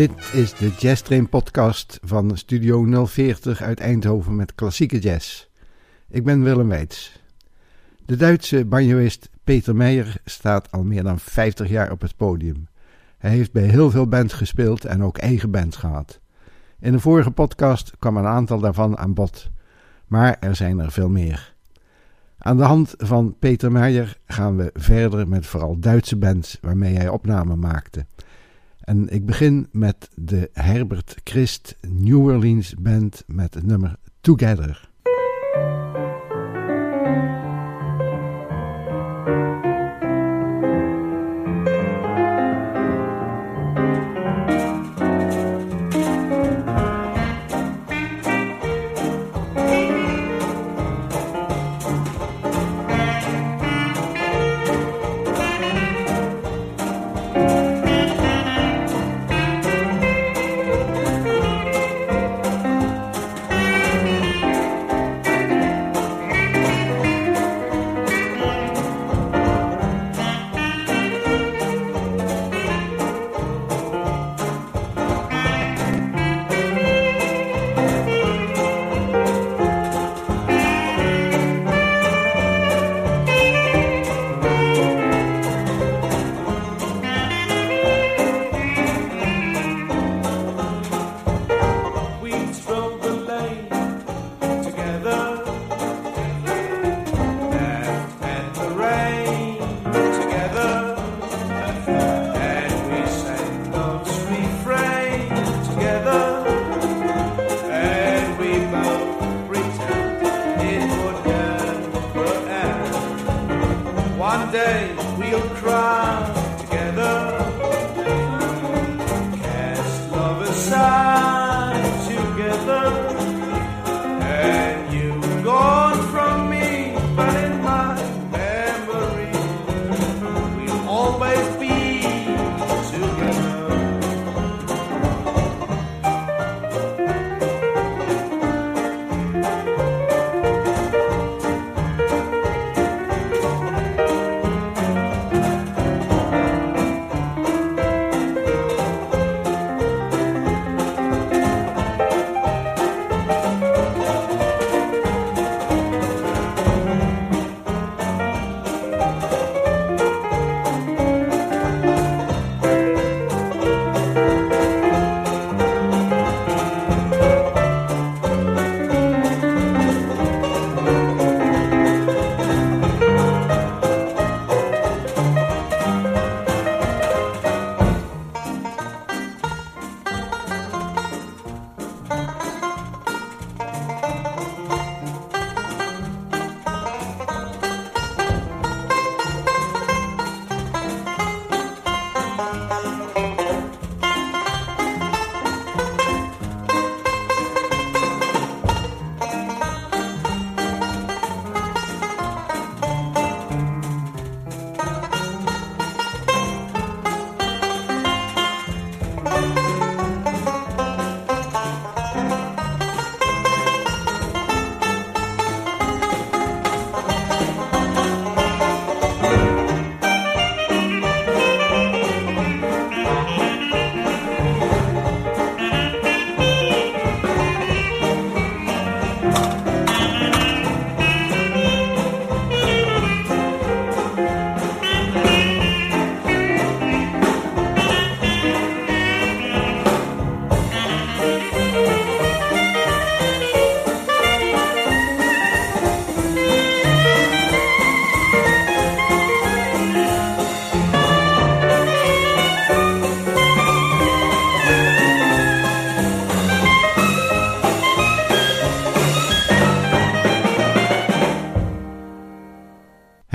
Dit is de Jazz Train podcast van Studio 040 uit Eindhoven met klassieke jazz. Ik ben Willem Weits. De Duitse banjoist Peter Meijer staat al meer dan 50 jaar op het podium. Hij heeft bij heel veel bands gespeeld en ook eigen bands gehad. In de vorige podcast kwam een aantal daarvan aan bod, maar er zijn er veel meer. Aan de hand van Peter Meijer gaan we verder met vooral Duitse bands waarmee hij opnamen maakte. En ik begin met de Herbert Christ New Orleans Band met het nummer Together. inside.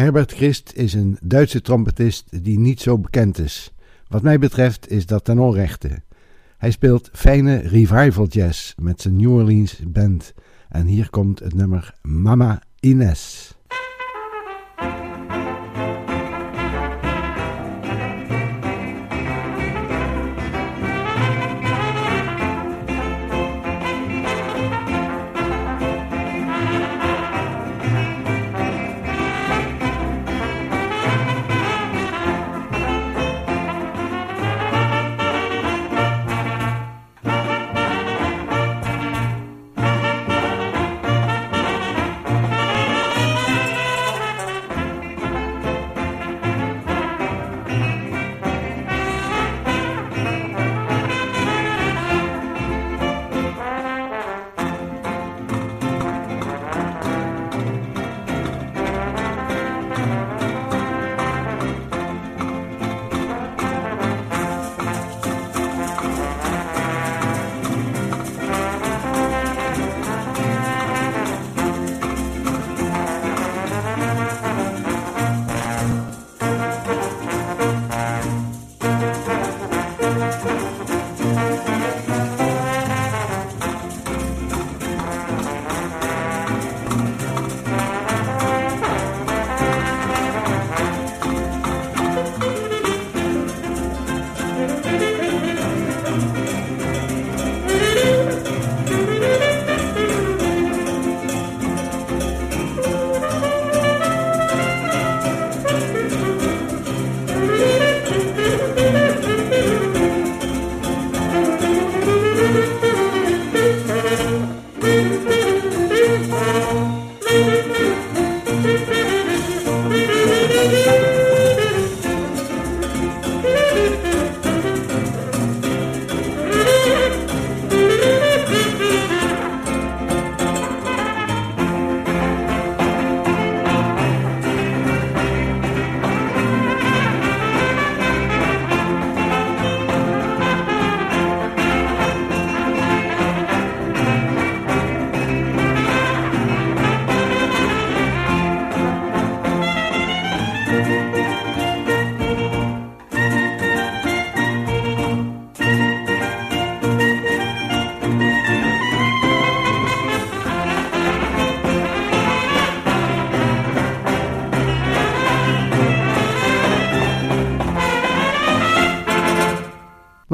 Herbert Christ is een Duitse trompetist die niet zo bekend is. Wat mij betreft is dat ten onrechte. Hij speelt fijne revival jazz met zijn New Orleans band. En hier komt het nummer Mama Ines.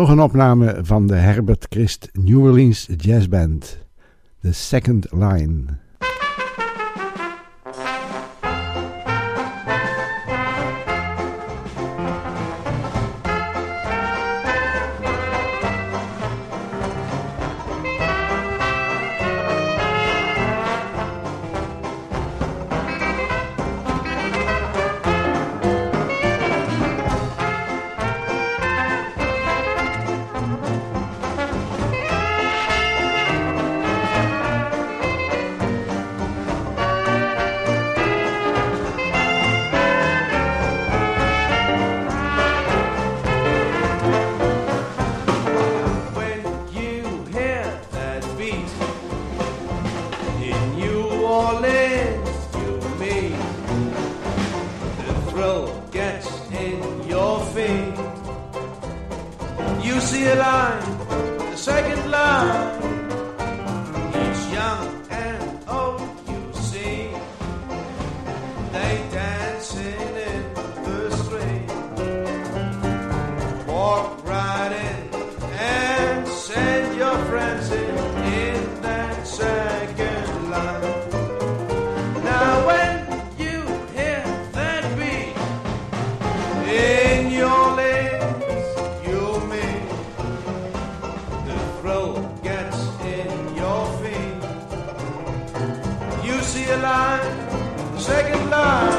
Nog een opname van de Herbert Christ New Orleans Jazz Band, The Second Line. line, second line.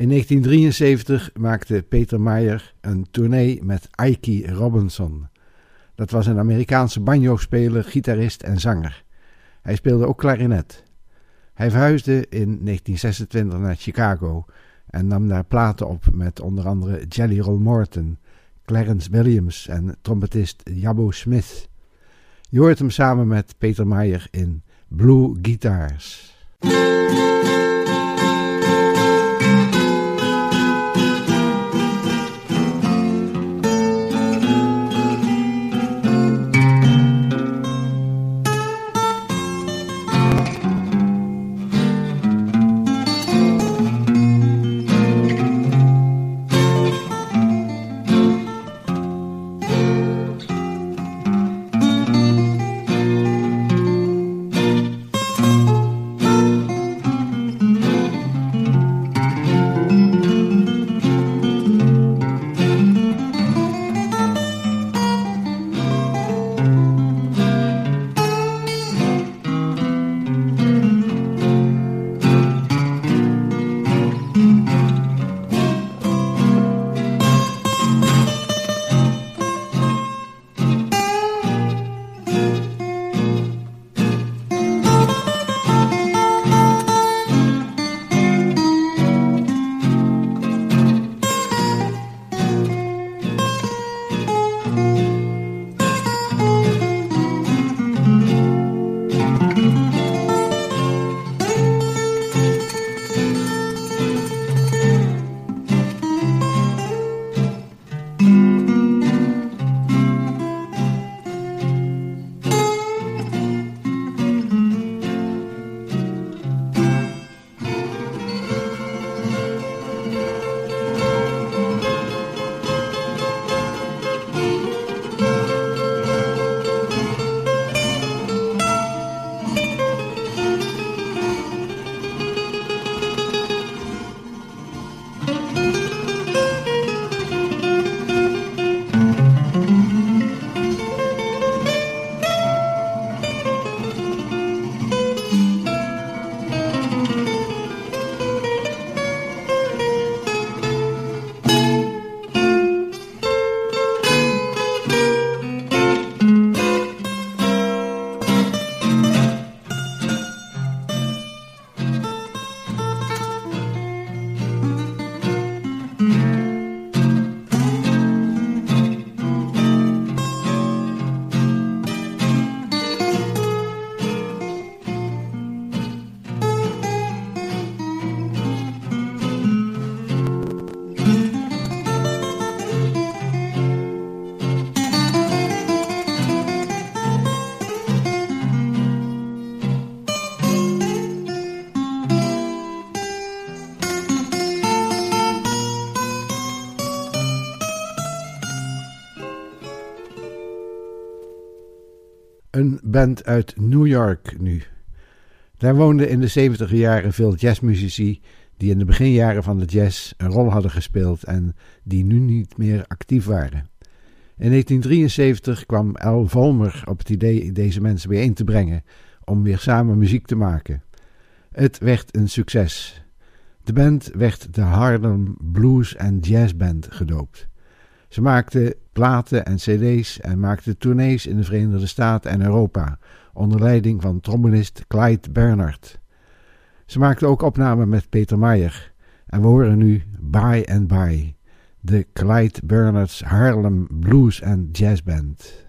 In 1973 maakte Peter Meyer een tournee met Ike Robinson. Dat was een Amerikaanse banjo-speler, gitarist en zanger. Hij speelde ook klarinet. Hij verhuisde in 1926 naar Chicago en nam daar platen op met onder andere Jelly Roll Morton, Clarence Williams en trompetist Jabbo Smith. Je hoort hem samen met Peter Meyer in Blue Guitars. Band uit New York nu. Daar woonden in de 70 jaren veel jazzmuzici die in de beginjaren van de jazz een rol hadden gespeeld en die nu niet meer actief waren. In 1973 kwam Al Volmer op het idee deze mensen bijeen te brengen om weer samen muziek te maken. Het werd een succes. De band werd de Harlem Blues and Jazz Band gedoopt. Ze maakten platen en cd's en maakten tournees in de Verenigde Staten en Europa onder leiding van trombonist Clyde Bernard. Ze maakten ook opnamen met Peter Mayer en we horen nu By and By, de Clyde Bernards Harlem Blues and Jazz Band.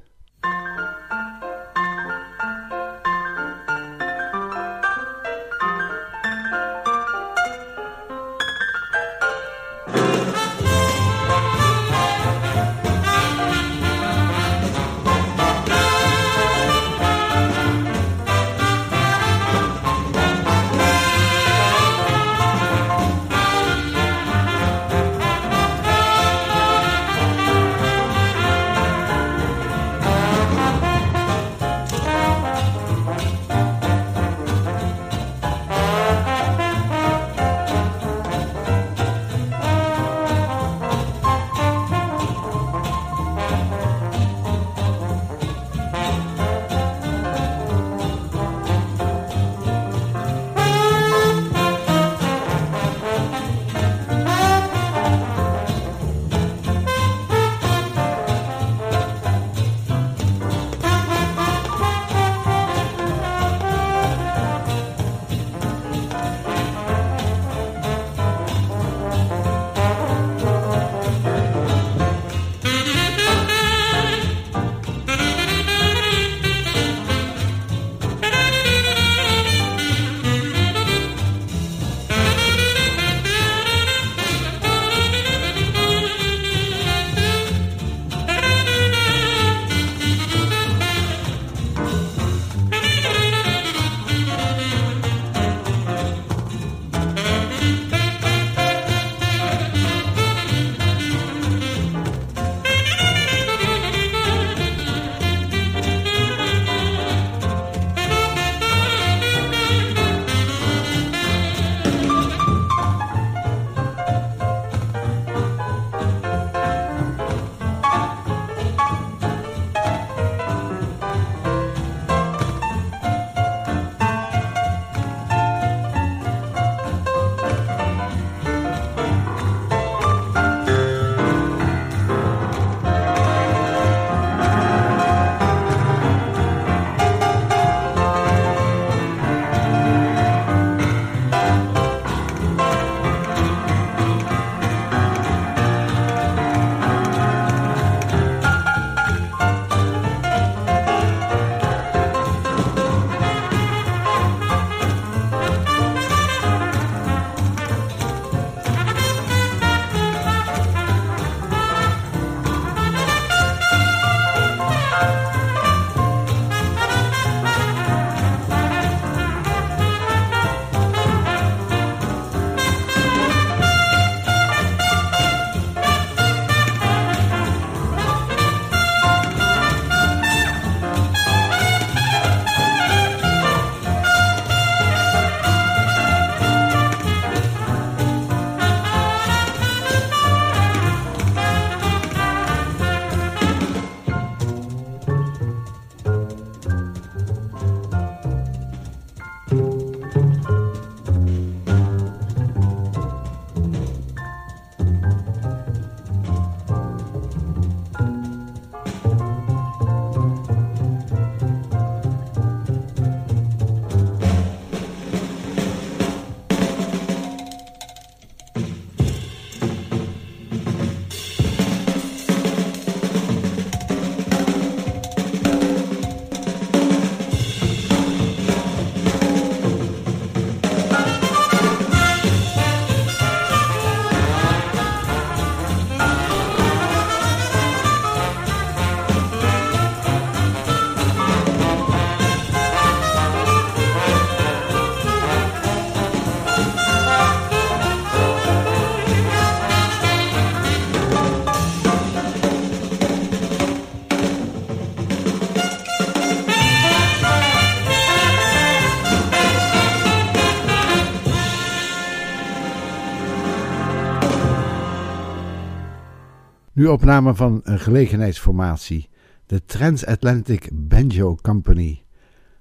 Nu opname van een gelegenheidsformatie, de Transatlantic Banjo Company.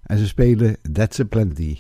En ze spelen That's a Plenty.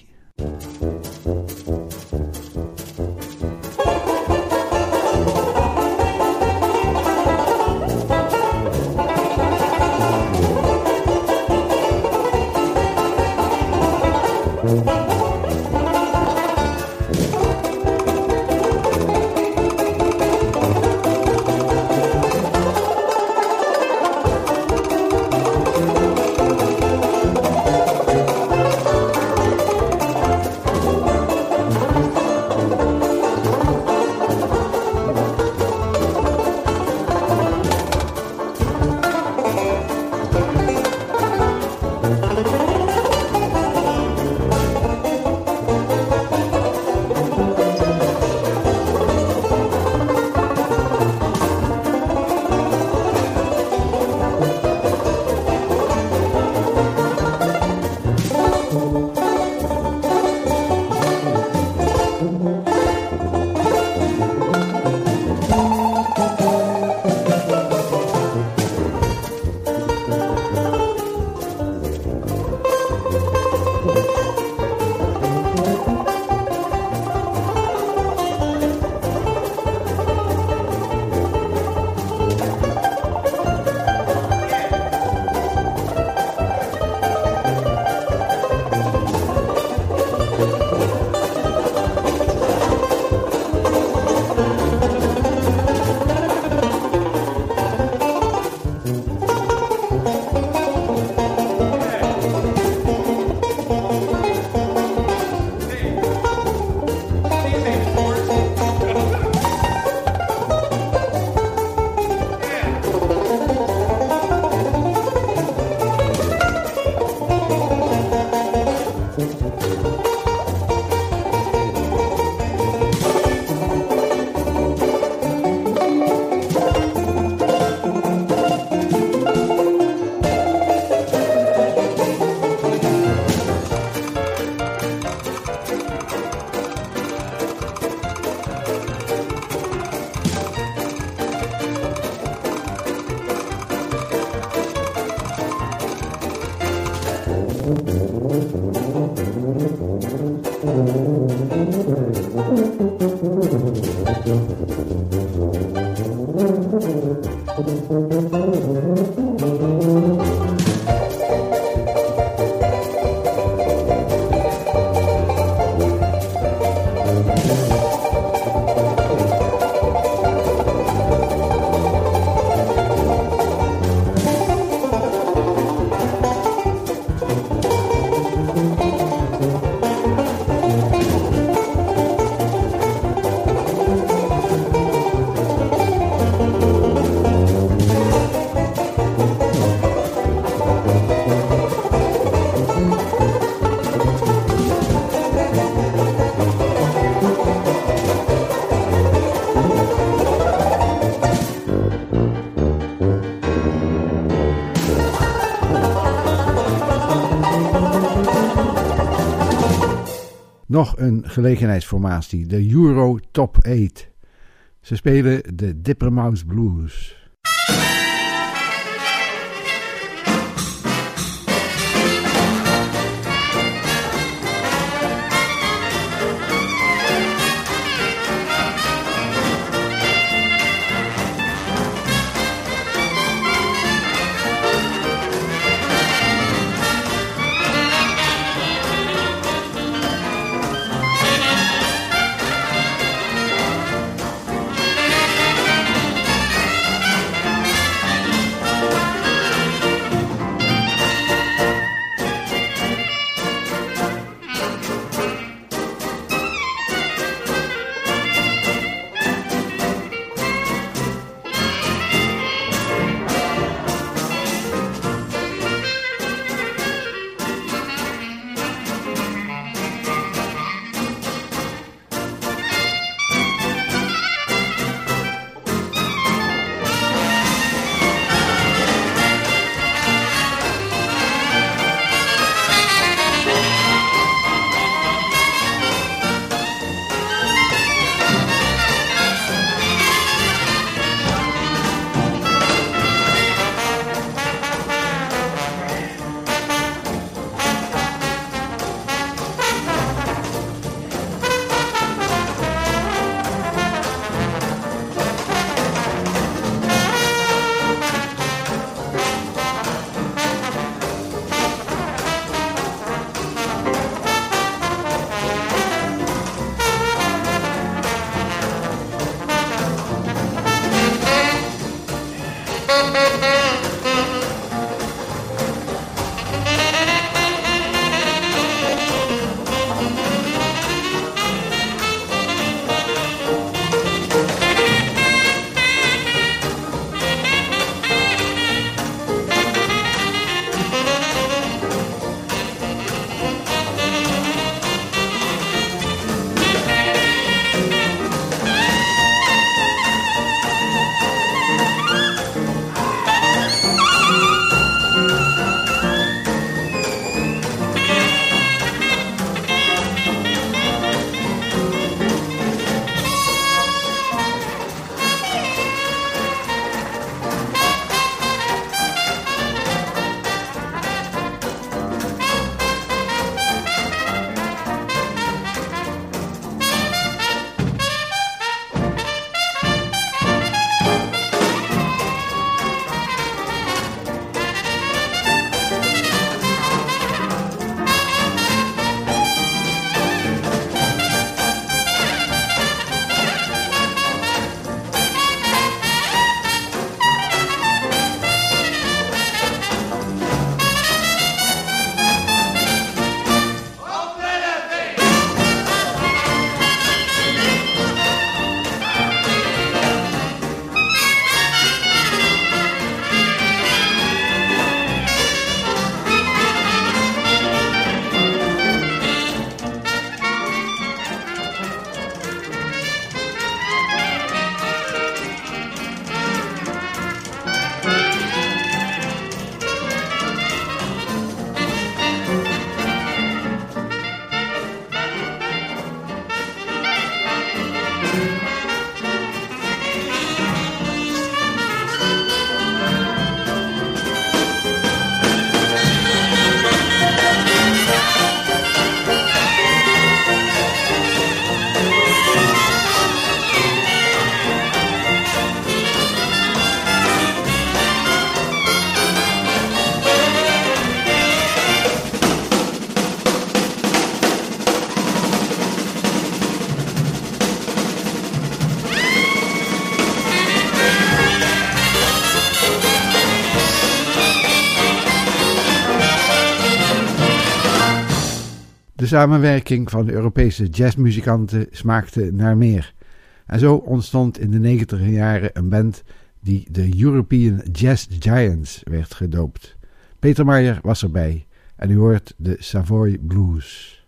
Thank you. Nog een gelegenheidsformatie, de Euro Top 8. Ze spelen de Dippermouse Blues. Samenwerking van Europese jazzmuzikanten smaakte naar meer. En zo ontstond in de negentiger jaren een band die de European Jazz Giants werd gedoopt. Peter Mayer was erbij en u hoort de Savoy Blues.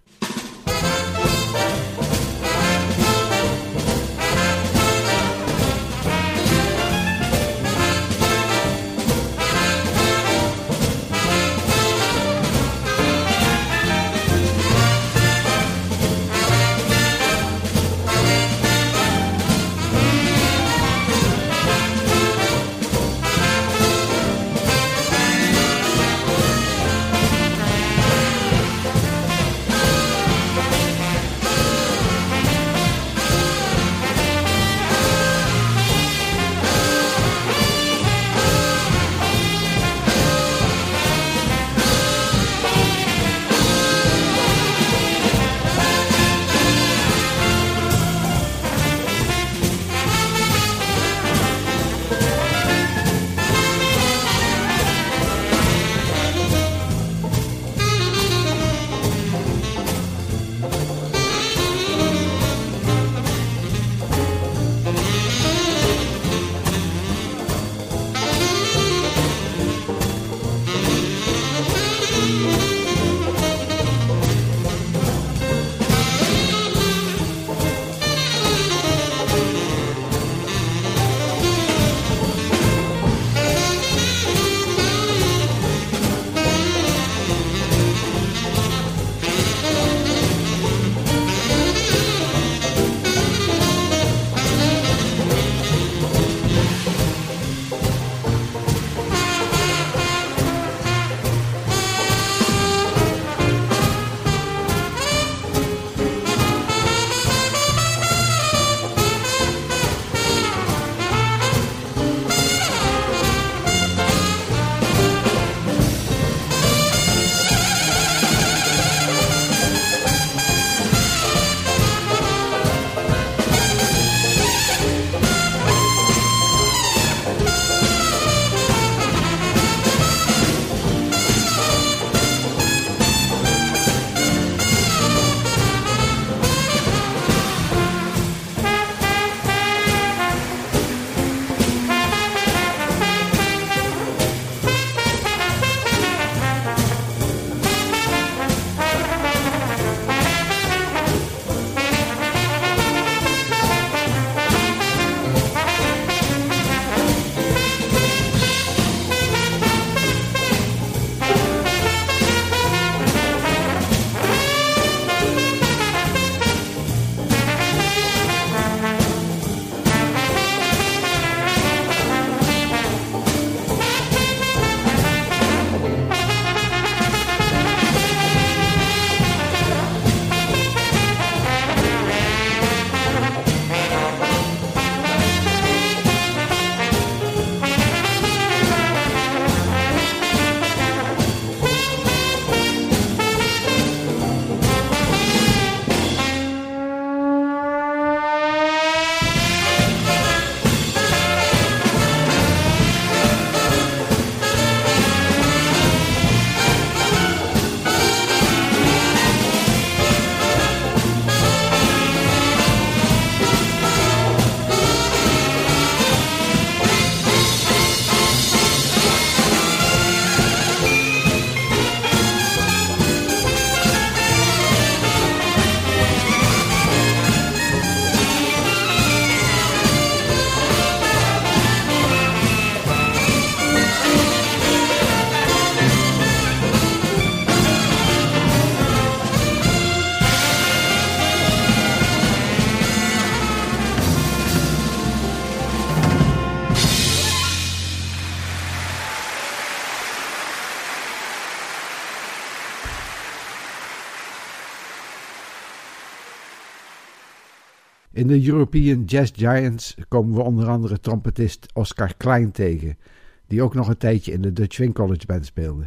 De European Jazz Giants komen we onder andere trompetist Oscar Klein tegen, die ook nog een tijdje in de Dutch Swing College Band speelde.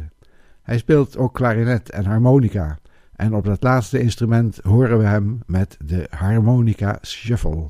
Hij speelt ook klarinet en harmonica, en op dat laatste instrument horen we hem met de harmonica shuffle.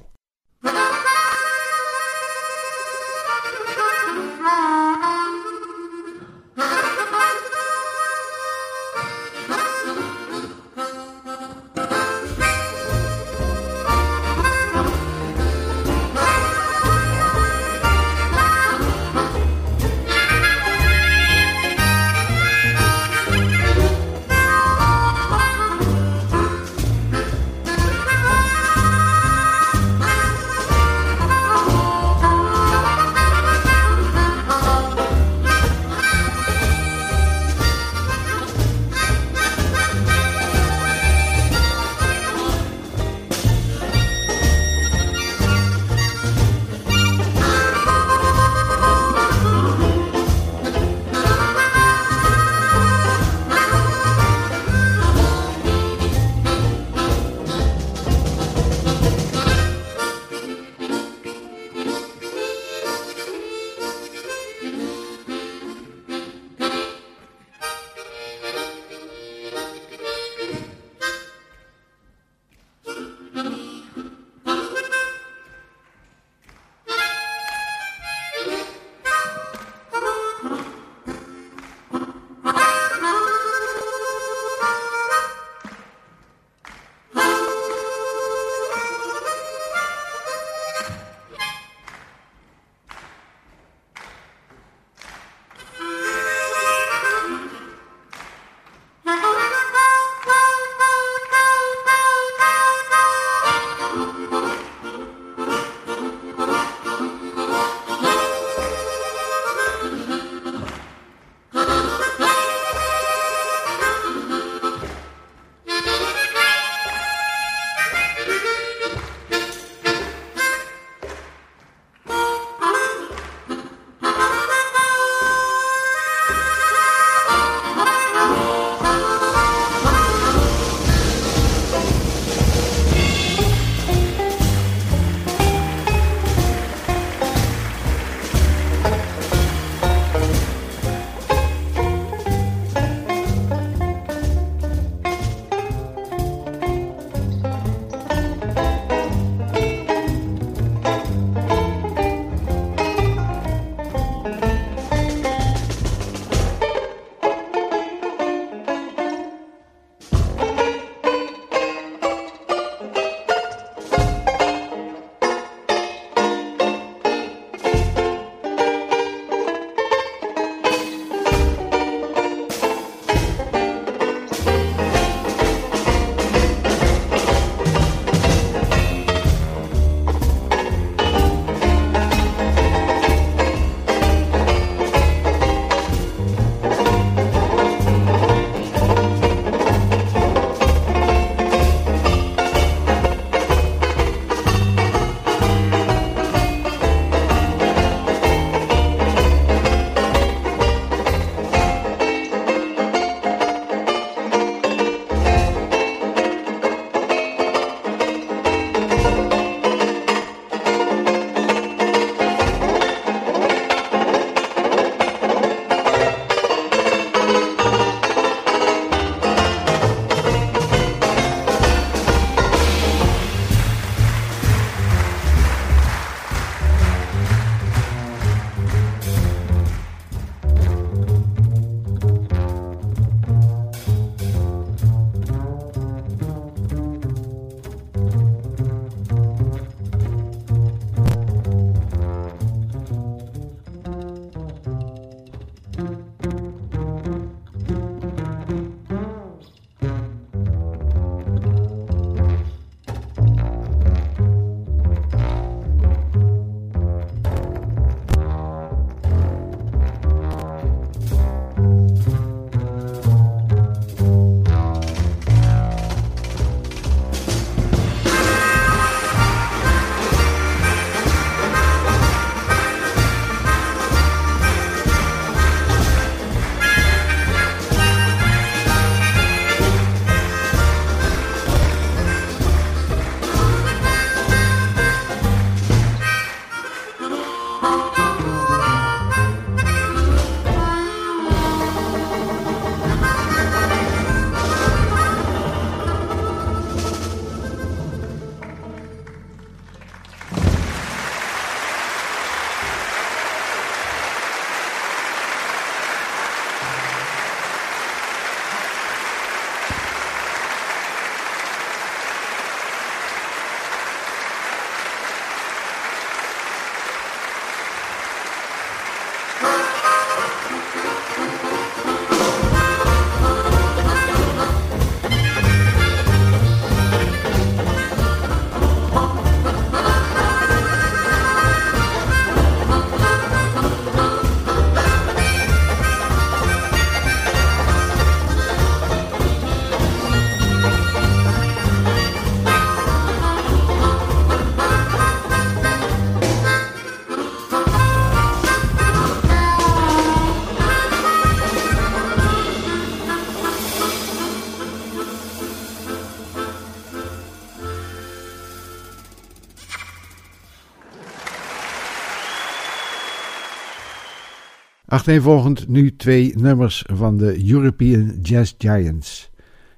Achtereenvolgend nu twee nummers van de European Jazz Giants.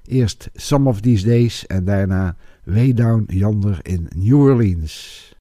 Eerst Some of These Days en daarna Way Down Yonder in New Orleans.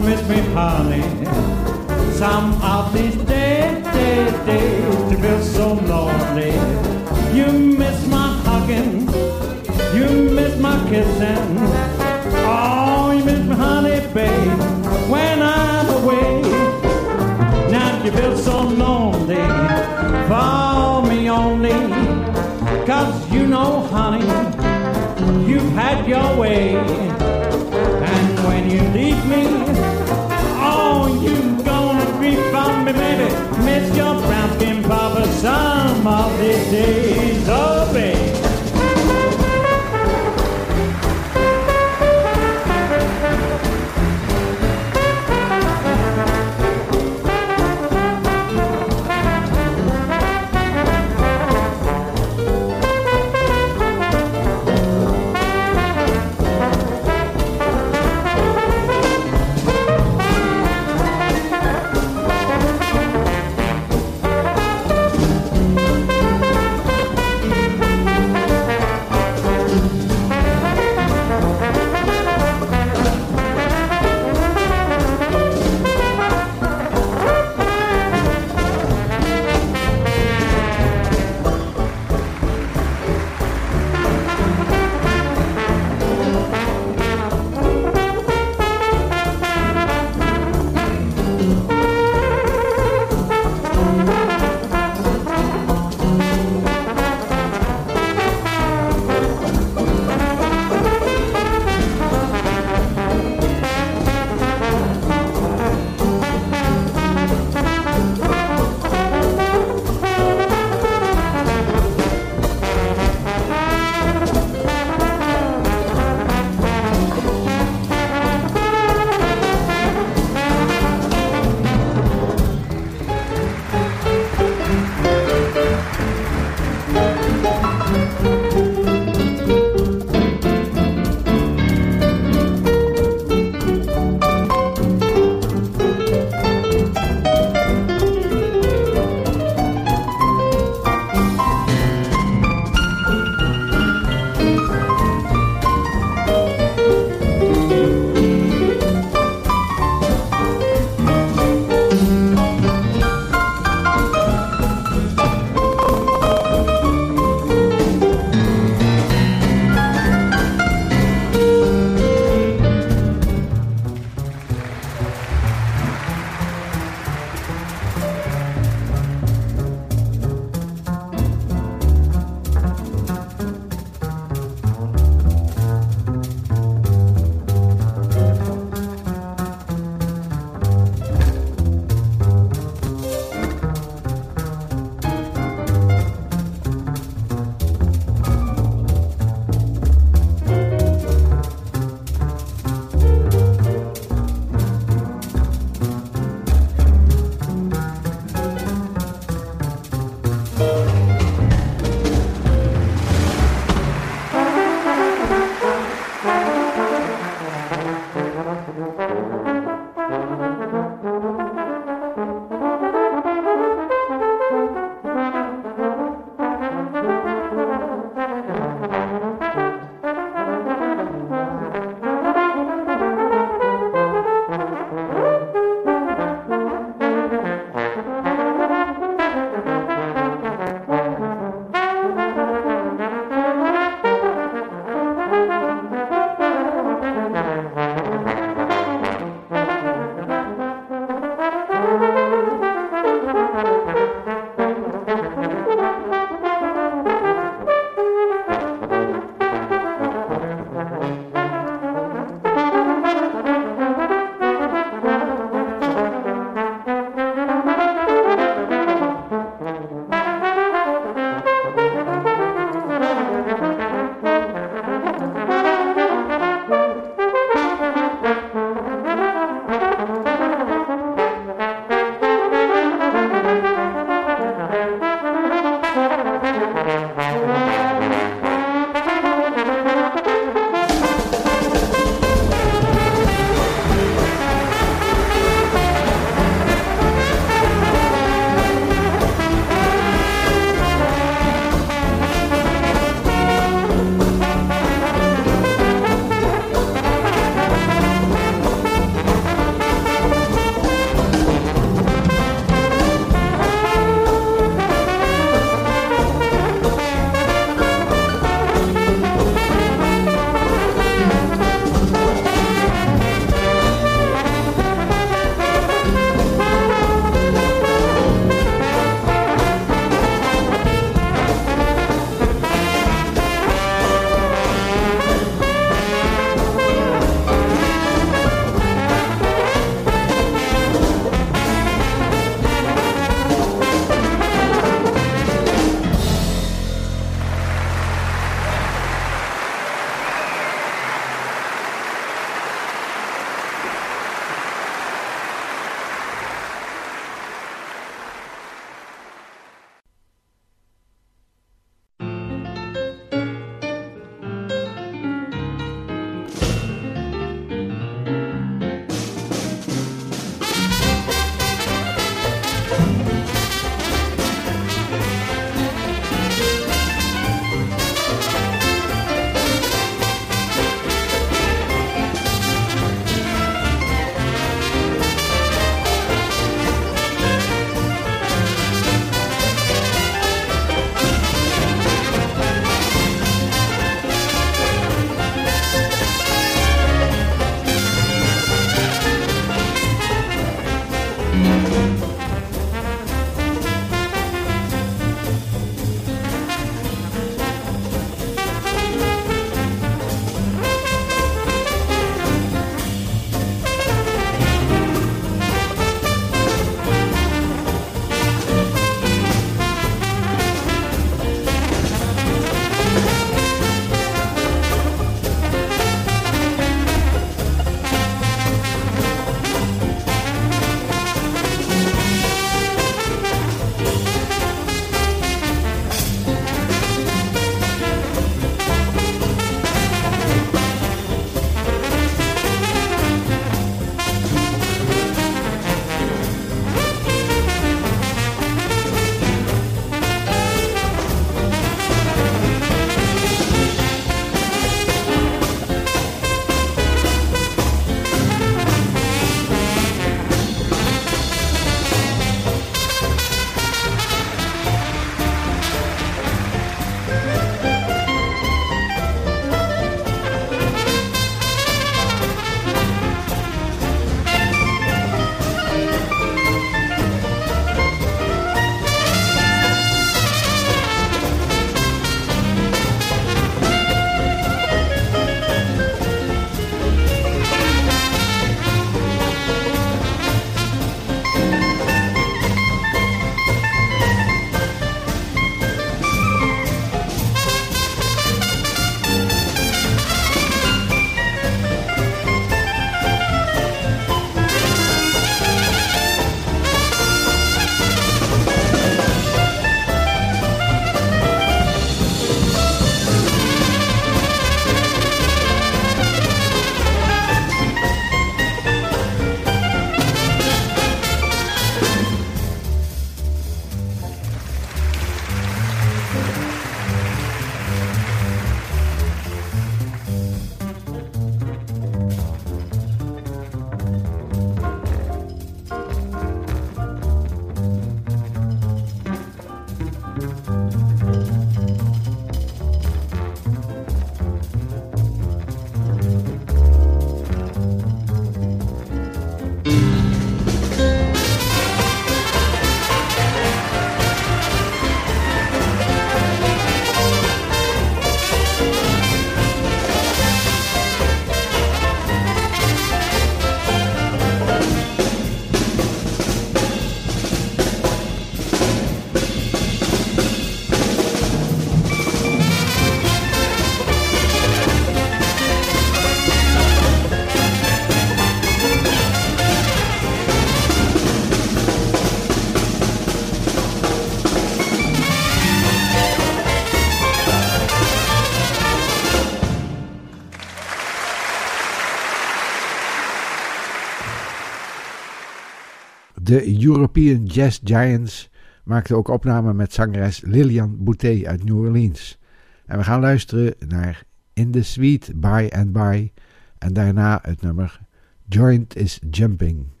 De European Jazz Giants maakten ook opnamen met zangeres Lilian Boutet uit New Orleans. En we gaan luisteren naar In the Sweet By and By en daarna het nummer Joint is Jumping.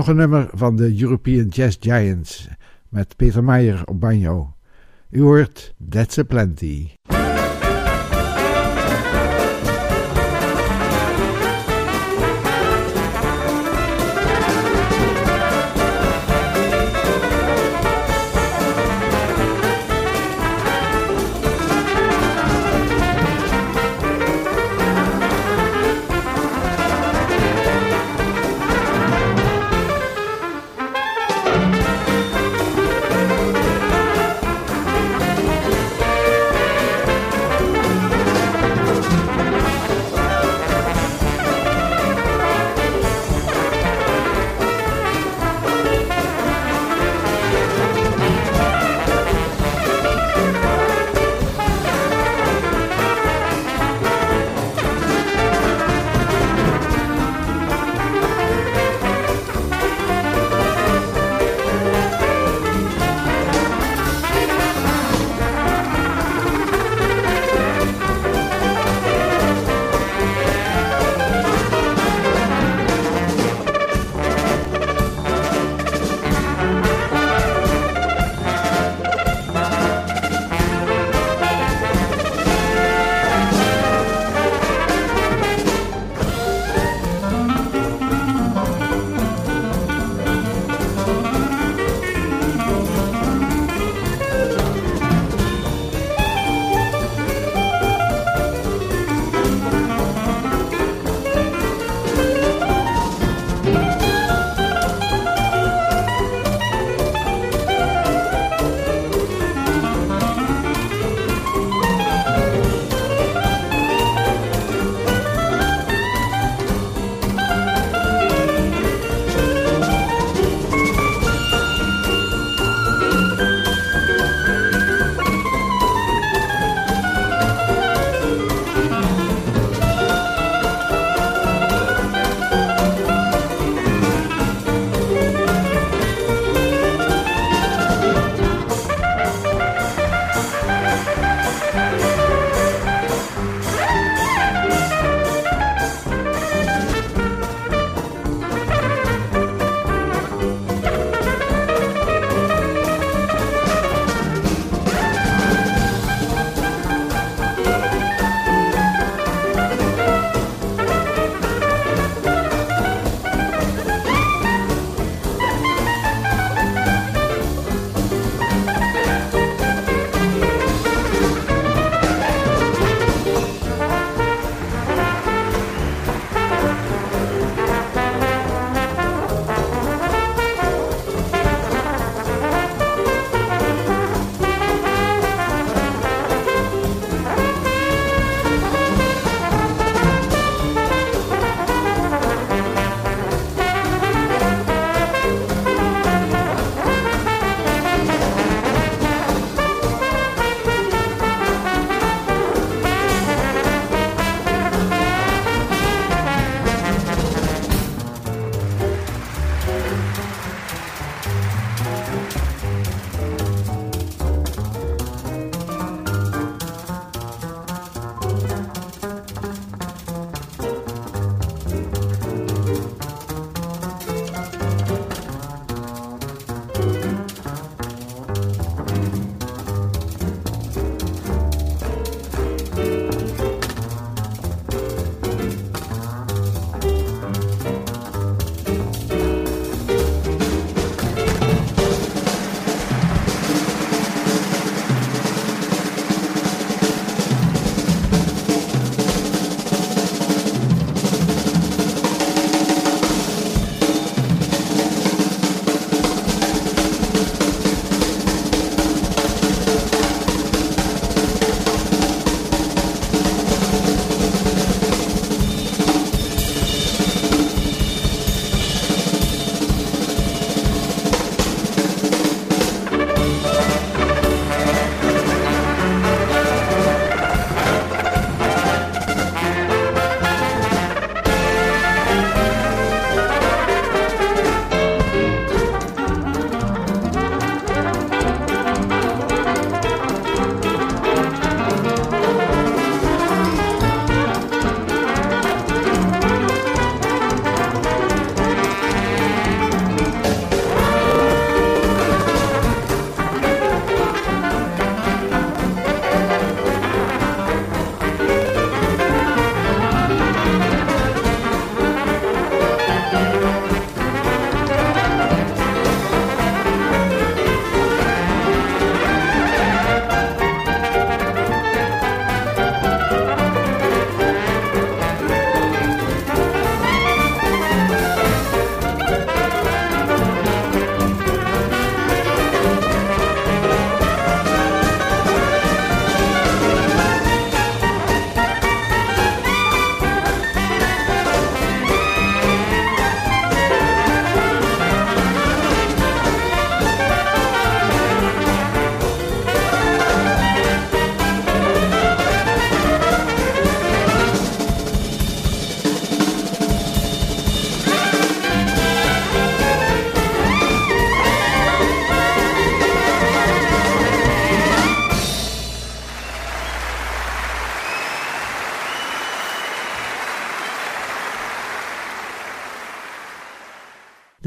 Nog een nummer van de European Jazz Giants met Peter Meijer op banjo. U hoort That's a Plenty.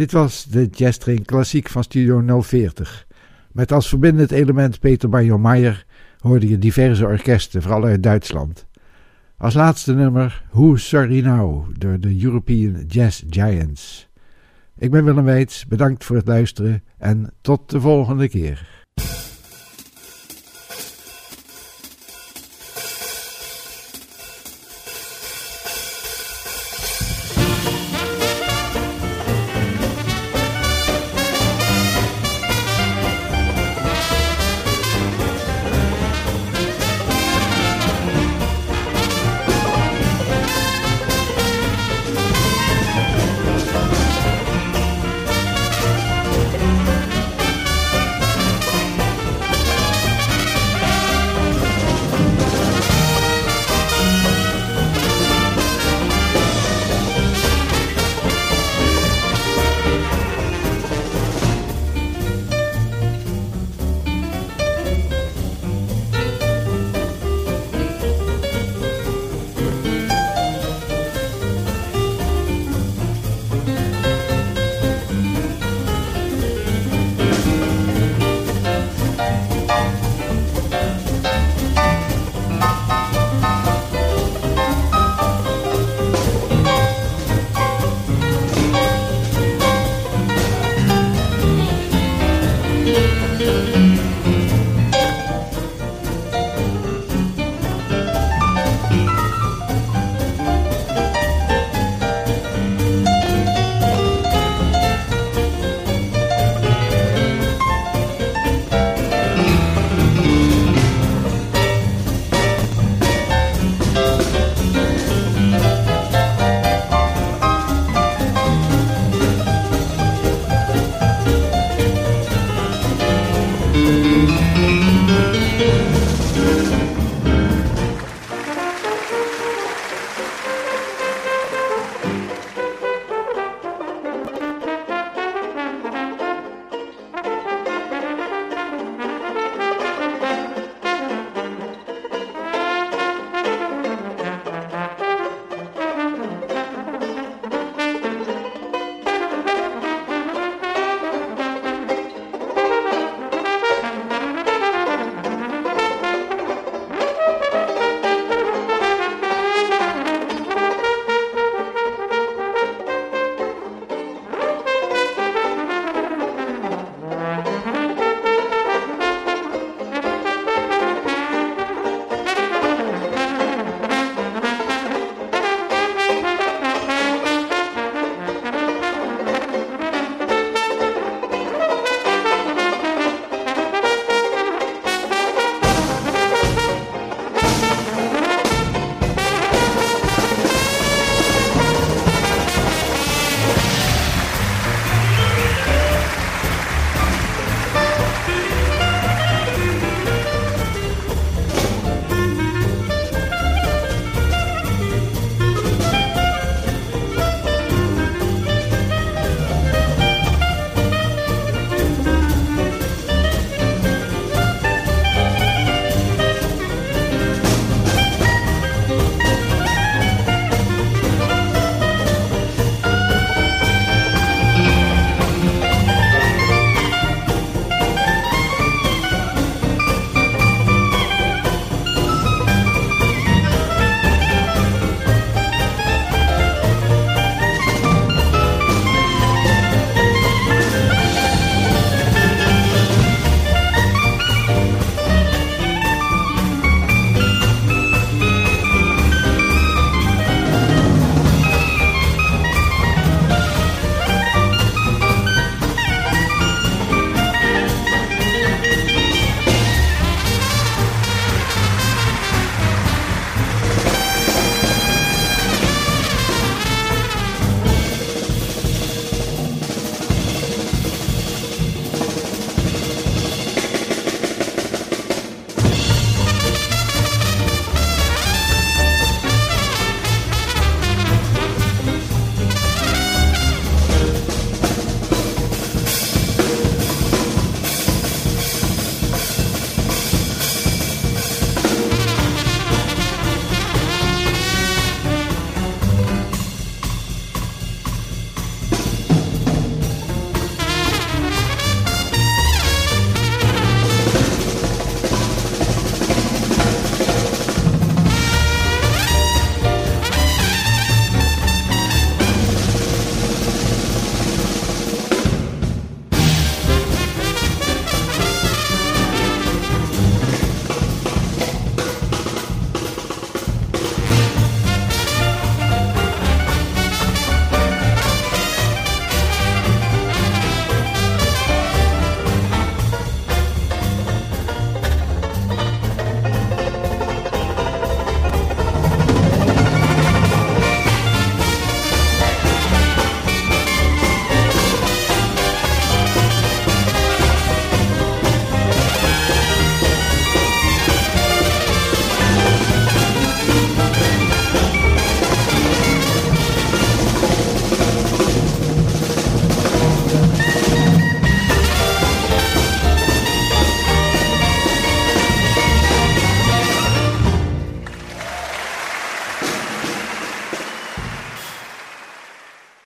Dit was de Jazz Klassiek van Studio 040. Met als verbindend element Peter Banjo-Meyer hoorde je diverse orkesten, vooral uit Duitsland. Als laatste nummer Who Sorry Now door de European Jazz Giants. Ik ben Willem Weits, bedankt voor het luisteren en tot de volgende keer.